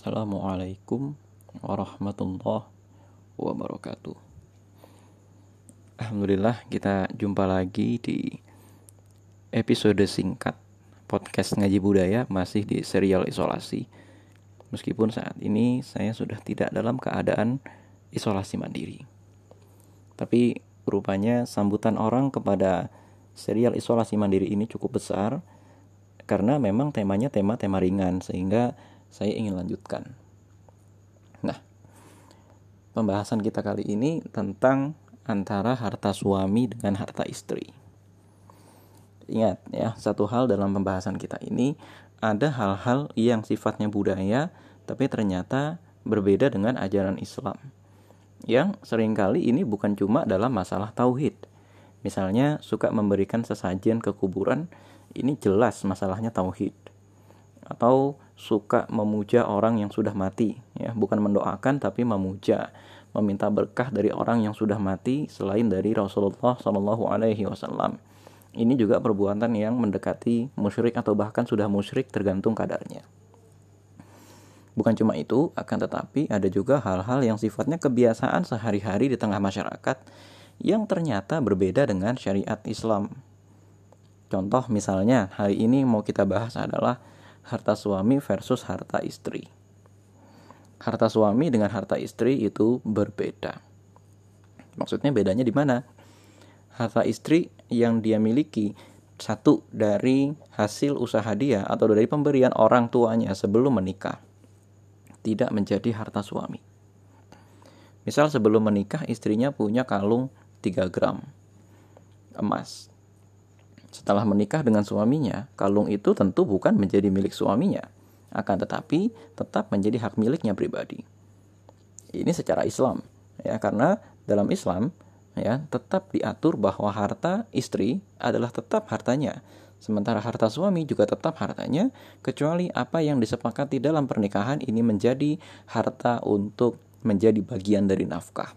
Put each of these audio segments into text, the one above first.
Assalamualaikum warahmatullahi wabarakatuh. Alhamdulillah kita jumpa lagi di episode singkat podcast ngaji budaya masih di serial isolasi. Meskipun saat ini saya sudah tidak dalam keadaan isolasi mandiri. Tapi rupanya sambutan orang kepada serial isolasi mandiri ini cukup besar karena memang temanya tema-tema ringan sehingga saya ingin lanjutkan. Nah, pembahasan kita kali ini tentang antara harta suami dengan harta istri. Ingat ya, satu hal dalam pembahasan kita ini ada hal-hal yang sifatnya budaya tapi ternyata berbeda dengan ajaran Islam. Yang sering kali ini bukan cuma dalam masalah tauhid. Misalnya suka memberikan sesajen ke kuburan, ini jelas masalahnya tauhid. Atau suka memuja orang yang sudah mati ya. Bukan mendoakan tapi memuja meminta berkah dari orang yang sudah mati selain dari Rasulullah Shallallahu Alaihi Wasallam. Ini juga perbuatan yang mendekati musyrik atau bahkan sudah musyrik tergantung kadarnya. Bukan cuma itu akan tetapi ada juga hal-hal yang sifatnya kebiasaan sehari-hari di tengah masyarakat yang ternyata berbeda dengan syariat Islam. Contoh misalnya hari ini mau kita bahas adalah harta suami versus harta istri. Harta suami dengan harta istri itu berbeda. Maksudnya bedanya di mana? Harta istri yang dia miliki satu dari hasil usaha dia atau dari pemberian orang tuanya sebelum menikah tidak menjadi harta suami. Misal sebelum menikah istrinya punya kalung 3 gram emas setelah menikah dengan suaminya, kalung itu tentu bukan menjadi milik suaminya, akan tetapi tetap menjadi hak miliknya pribadi. Ini secara Islam, ya karena dalam Islam ya tetap diatur bahwa harta istri adalah tetap hartanya, sementara harta suami juga tetap hartanya, kecuali apa yang disepakati dalam pernikahan ini menjadi harta untuk menjadi bagian dari nafkah.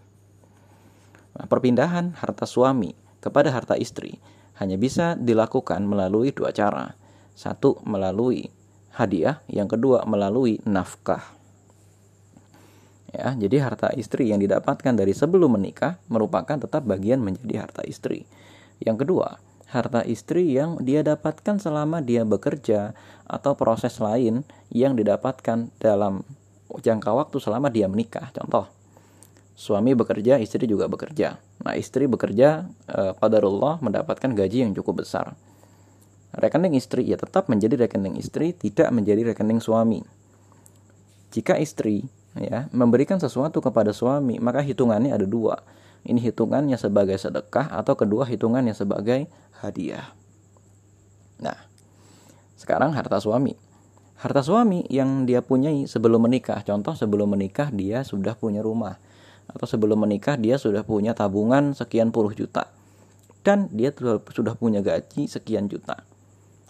Nah, perpindahan harta suami kepada harta istri hanya bisa dilakukan melalui dua cara. Satu, melalui hadiah, yang kedua melalui nafkah. Ya, jadi harta istri yang didapatkan dari sebelum menikah merupakan tetap bagian menjadi harta istri. Yang kedua, harta istri yang dia dapatkan selama dia bekerja atau proses lain yang didapatkan dalam jangka waktu selama dia menikah. Contoh, suami bekerja, istri juga bekerja. Nah, istri bekerja eh, qadarullah mendapatkan gaji yang cukup besar. Rekening istri ya tetap menjadi rekening istri, tidak menjadi rekening suami. Jika istri ya memberikan sesuatu kepada suami, maka hitungannya ada dua. Ini hitungannya sebagai sedekah atau kedua hitungannya sebagai hadiah. Nah, sekarang harta suami. Harta suami yang dia punyai sebelum menikah, contoh sebelum menikah dia sudah punya rumah atau sebelum menikah dia sudah punya tabungan sekian puluh juta dan dia sudah punya gaji sekian juta.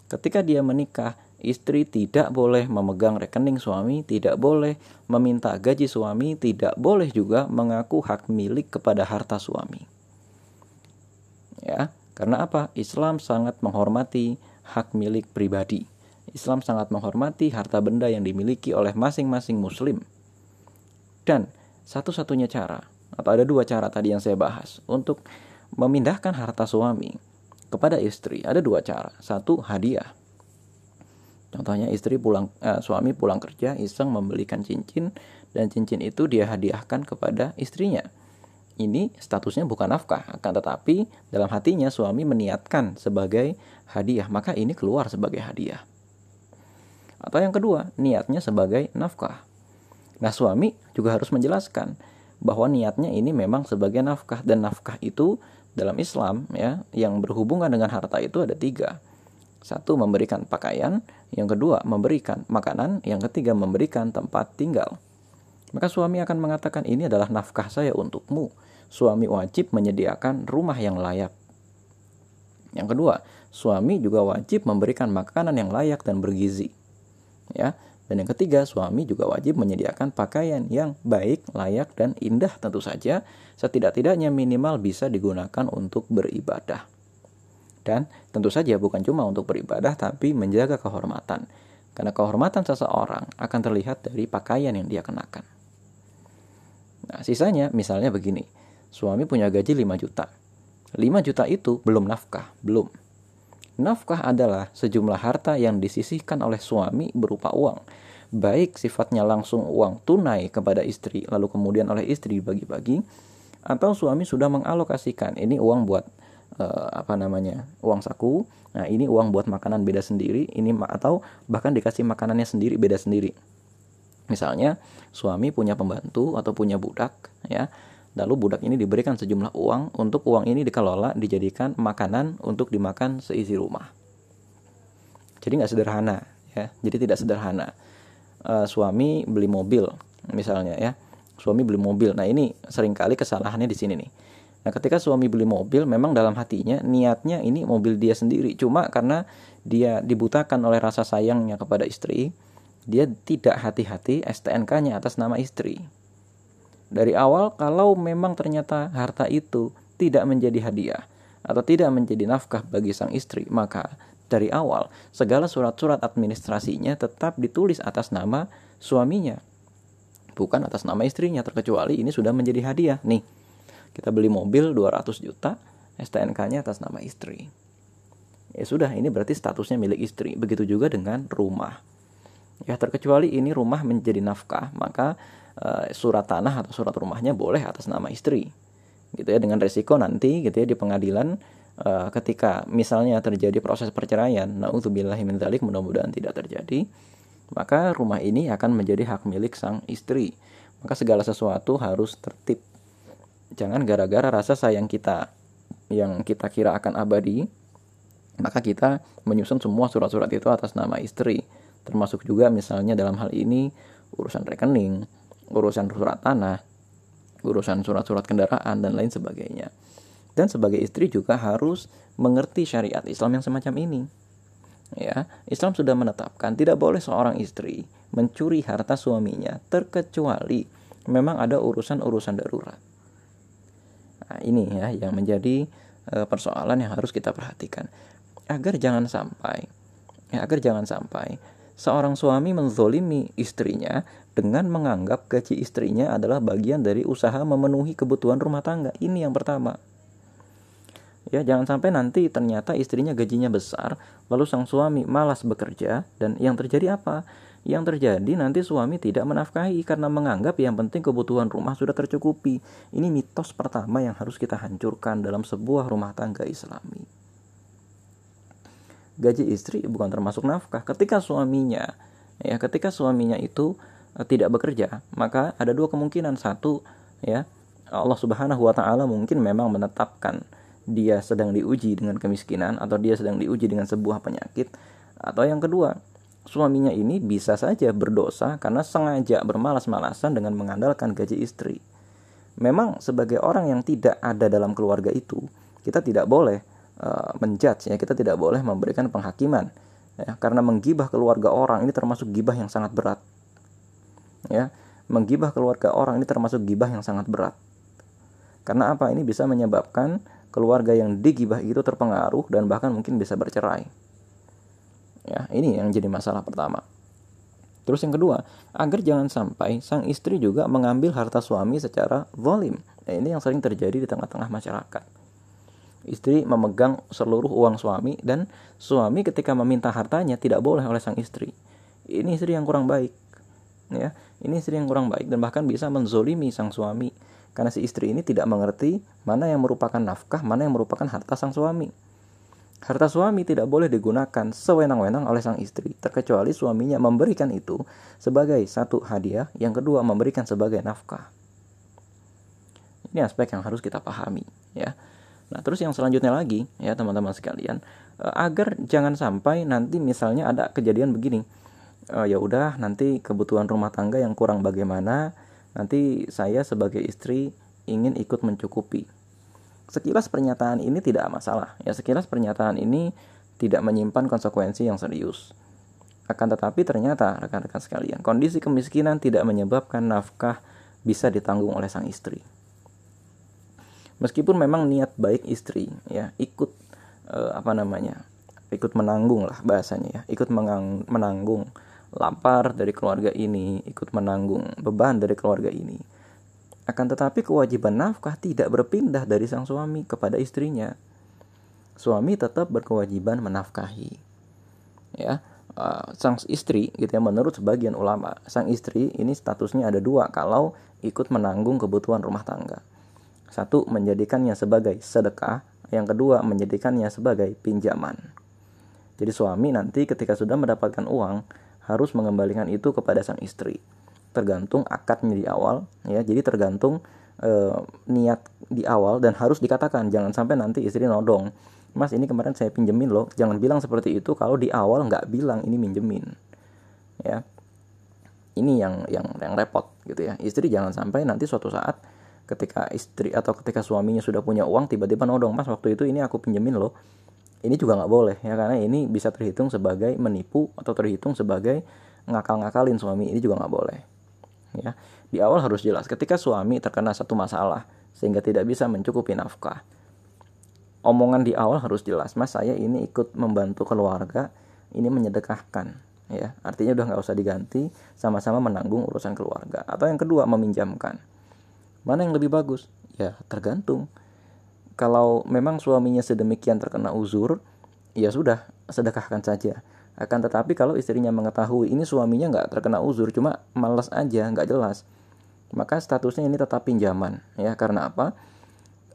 Ketika dia menikah, istri tidak boleh memegang rekening suami, tidak boleh meminta gaji suami, tidak boleh juga mengaku hak milik kepada harta suami. Ya, karena apa? Islam sangat menghormati hak milik pribadi. Islam sangat menghormati harta benda yang dimiliki oleh masing-masing muslim. Dan satu-satunya cara atau ada dua cara tadi yang saya bahas untuk memindahkan harta suami kepada istri. Ada dua cara. Satu hadiah. Contohnya istri pulang eh, suami pulang kerja iseng membelikan cincin dan cincin itu dia hadiahkan kepada istrinya. Ini statusnya bukan nafkah akan tetapi dalam hatinya suami meniatkan sebagai hadiah. Maka ini keluar sebagai hadiah. Atau yang kedua niatnya sebagai nafkah Nah, suami juga harus menjelaskan bahwa niatnya ini memang sebagai nafkah dan nafkah itu dalam Islam ya yang berhubungan dengan harta itu ada tiga. Satu memberikan pakaian, yang kedua memberikan makanan, yang ketiga memberikan tempat tinggal. Maka suami akan mengatakan ini adalah nafkah saya untukmu. Suami wajib menyediakan rumah yang layak. Yang kedua, suami juga wajib memberikan makanan yang layak dan bergizi. Ya, dan yang ketiga, suami juga wajib menyediakan pakaian yang baik, layak, dan indah tentu saja, setidak-tidaknya minimal bisa digunakan untuk beribadah. Dan tentu saja bukan cuma untuk beribadah, tapi menjaga kehormatan. Karena kehormatan seseorang akan terlihat dari pakaian yang dia kenakan. Nah, sisanya misalnya begini. Suami punya gaji 5 juta. 5 juta itu belum nafkah, belum. Nafkah adalah sejumlah harta yang disisihkan oleh suami berupa uang. Baik sifatnya langsung uang tunai kepada istri, lalu kemudian oleh istri bagi-bagi, atau suami sudah mengalokasikan ini uang buat uh, apa namanya uang saku. Nah ini uang buat makanan beda sendiri. Ini atau bahkan dikasih makanannya sendiri beda sendiri. Misalnya suami punya pembantu atau punya budak ya lalu budak ini diberikan sejumlah uang. Untuk uang ini dikelola dijadikan makanan untuk dimakan seisi rumah. Jadi nggak sederhana ya. Jadi tidak sederhana. Uh, suami beli mobil misalnya ya. Suami beli mobil. Nah ini sering kali kesalahannya di sini nih. Nah, ketika suami beli mobil, memang dalam hatinya niatnya ini mobil dia sendiri. Cuma karena dia dibutakan oleh rasa sayangnya kepada istri, dia tidak hati-hati STNK-nya atas nama istri. Dari awal, kalau memang ternyata harta itu tidak menjadi hadiah atau tidak menjadi nafkah bagi sang istri, maka dari awal segala surat-surat administrasinya tetap ditulis atas nama suaminya, bukan atas nama istrinya, terkecuali ini sudah menjadi hadiah. Nih, kita beli mobil 200 juta, STNK-nya atas nama istri. Ya sudah, ini berarti statusnya milik istri. Begitu juga dengan rumah. Ya terkecuali ini rumah menjadi nafkah, maka e, surat tanah atau surat rumahnya boleh atas nama istri. Gitu ya dengan resiko nanti gitu ya di pengadilan e, ketika misalnya terjadi proses perceraian, min dzalik mudah-mudahan tidak terjadi, maka rumah ini akan menjadi hak milik sang istri. Maka segala sesuatu harus tertib jangan gara-gara rasa sayang kita yang kita kira akan abadi maka kita menyusun semua surat-surat itu atas nama istri termasuk juga misalnya dalam hal ini urusan rekening urusan surat tanah urusan surat-surat kendaraan dan lain sebagainya. Dan sebagai istri juga harus mengerti syariat Islam yang semacam ini. Ya Islam sudah menetapkan tidak boleh seorang istri mencuri harta suaminya terkecuali memang ada urusan-urusan darurat. Nah, ini ya yang menjadi e, persoalan yang harus kita perhatikan. Agar jangan sampai ya, agar jangan sampai seorang suami menzolimi istrinya dengan menganggap gaji istrinya adalah bagian dari usaha memenuhi kebutuhan rumah tangga. Ini yang pertama. Ya, jangan sampai nanti ternyata istrinya gajinya besar, lalu sang suami malas bekerja dan yang terjadi apa? Yang terjadi nanti suami tidak menafkahi karena menganggap yang penting kebutuhan rumah sudah tercukupi. Ini mitos pertama yang harus kita hancurkan dalam sebuah rumah tangga Islami. Gaji istri bukan termasuk nafkah. Ketika suaminya ya ketika suaminya itu uh, tidak bekerja, maka ada dua kemungkinan. Satu ya Allah Subhanahu wa taala mungkin memang menetapkan dia sedang diuji dengan kemiskinan atau dia sedang diuji dengan sebuah penyakit atau yang kedua suaminya ini bisa saja berdosa karena sengaja bermalas-malasan dengan mengandalkan gaji istri. Memang sebagai orang yang tidak ada dalam keluarga itu, kita tidak boleh uh, menjudge ya, kita tidak boleh memberikan penghakiman ya, karena menggibah keluarga orang ini termasuk gibah yang sangat berat. Ya, menggibah keluarga orang ini termasuk gibah yang sangat berat. Karena apa? Ini bisa menyebabkan keluarga yang digibah itu terpengaruh dan bahkan mungkin bisa bercerai. Ya, ini yang jadi masalah pertama. Terus yang kedua, agar jangan sampai sang istri juga mengambil harta suami secara volim. Nah, ini yang sering terjadi di tengah-tengah masyarakat. Istri memegang seluruh uang suami dan suami ketika meminta hartanya tidak boleh oleh sang istri. Ini istri yang kurang baik. Ya, ini istri yang kurang baik dan bahkan bisa menzolimi sang suami karena si istri ini tidak mengerti mana yang merupakan nafkah, mana yang merupakan harta sang suami. Harta suami tidak boleh digunakan sewenang-wenang oleh sang istri, terkecuali suaminya memberikan itu sebagai satu hadiah, yang kedua memberikan sebagai nafkah. Ini aspek yang harus kita pahami, ya. Nah, terus yang selanjutnya lagi, ya teman-teman sekalian, eh, agar jangan sampai nanti misalnya ada kejadian begini, e, ya udah nanti kebutuhan rumah tangga yang kurang bagaimana, nanti saya sebagai istri ingin ikut mencukupi sekilas pernyataan ini tidak masalah. Ya, sekilas pernyataan ini tidak menyimpan konsekuensi yang serius. Akan tetapi ternyata rekan-rekan sekalian, kondisi kemiskinan tidak menyebabkan nafkah bisa ditanggung oleh sang istri. Meskipun memang niat baik istri ya ikut eh, apa namanya? ikut menanggung lah bahasanya ya, ikut menanggung lapar dari keluarga ini, ikut menanggung beban dari keluarga ini. Akan tetapi kewajiban nafkah tidak berpindah dari sang suami kepada istrinya. Suami tetap berkewajiban menafkahi. Ya, uh, sang istri gitu ya menurut sebagian ulama, sang istri ini statusnya ada dua kalau ikut menanggung kebutuhan rumah tangga. Satu menjadikannya sebagai sedekah, yang kedua menjadikannya sebagai pinjaman. Jadi suami nanti ketika sudah mendapatkan uang harus mengembalikan itu kepada sang istri. Tergantung akadnya di awal ya. Jadi tergantung e, niat di awal dan harus dikatakan jangan sampai nanti istri nodong. Mas ini kemarin saya pinjemin loh. Jangan bilang seperti itu kalau di awal nggak bilang ini minjemin. Ya. Ini yang yang yang repot gitu ya. Istri jangan sampai nanti suatu saat ketika istri atau ketika suaminya sudah punya uang tiba-tiba nodong mas waktu itu ini aku pinjemin loh. Ini juga nggak boleh ya karena ini bisa terhitung sebagai menipu atau terhitung sebagai ngakal-ngakalin suami ini juga nggak boleh ya. Di awal harus jelas ketika suami terkena satu masalah sehingga tidak bisa mencukupi nafkah omongan di awal harus jelas mas saya ini ikut membantu keluarga ini menyedekahkan ya. Artinya udah nggak usah diganti sama-sama menanggung urusan keluarga. Atau yang kedua meminjamkan mana yang lebih bagus ya tergantung kalau memang suaminya sedemikian terkena uzur ya sudah sedekahkan saja akan tetapi kalau istrinya mengetahui ini suaminya nggak terkena uzur, cuma malas aja, nggak jelas, maka statusnya ini tetap pinjaman, ya karena apa?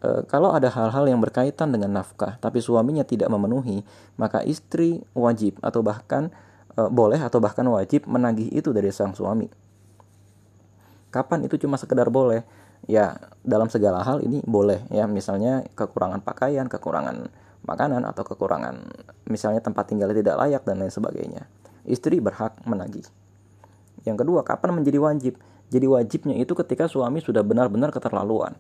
E, kalau ada hal-hal yang berkaitan dengan nafkah, tapi suaminya tidak memenuhi, maka istri wajib atau bahkan e, boleh atau bahkan wajib menagih itu dari sang suami. Kapan itu cuma sekedar boleh? Ya dalam segala hal ini boleh, ya misalnya kekurangan pakaian, kekurangan makanan atau kekurangan misalnya tempat tinggal tidak layak dan lain sebagainya. Istri berhak menagih. Yang kedua, kapan menjadi wajib? Jadi wajibnya itu ketika suami sudah benar-benar keterlaluan.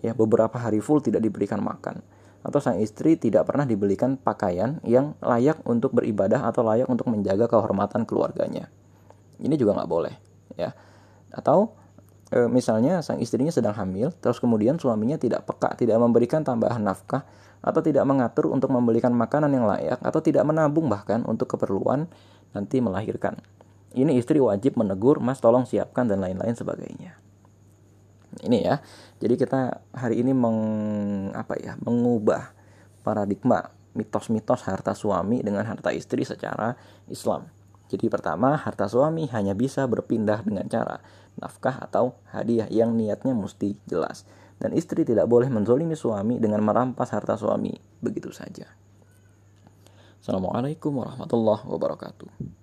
Ya, beberapa hari full tidak diberikan makan atau sang istri tidak pernah dibelikan pakaian yang layak untuk beribadah atau layak untuk menjaga kehormatan keluarganya. Ini juga nggak boleh, ya. Atau e, misalnya sang istrinya sedang hamil, terus kemudian suaminya tidak peka, tidak memberikan tambahan nafkah atau tidak mengatur untuk membelikan makanan yang layak atau tidak menabung bahkan untuk keperluan nanti melahirkan. Ini istri wajib menegur, "Mas, tolong siapkan" dan lain-lain sebagainya. Ini ya. Jadi kita hari ini meng apa ya, mengubah paradigma mitos-mitos harta suami dengan harta istri secara Islam. Jadi pertama, harta suami hanya bisa berpindah dengan cara nafkah atau hadiah yang niatnya mesti jelas dan istri tidak boleh menzolimi suami dengan merampas harta suami begitu saja. Assalamualaikum warahmatullahi wabarakatuh.